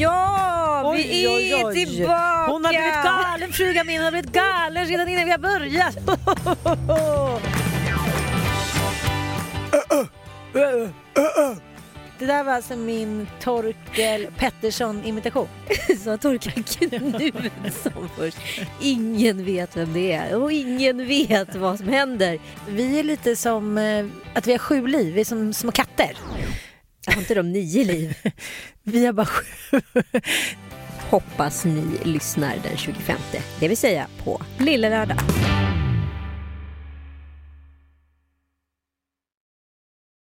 Ja, vi Oj, oj, är oj. tillbaka! Hon har blivit galen, frugan min har blivit galen redan innan vi har börjat. Det där var alltså min Torkel Pettersson-imitation. Sa Torkan Knutsson först. Ingen vet vem det är och ingen vet vad som händer. Vi är lite som eh, att vi har sju liv, vi är som små katter. Har inte de nio liv? Vi har bara sju. Hoppas ni lyssnar den 25, det vill säga på lilla lördag.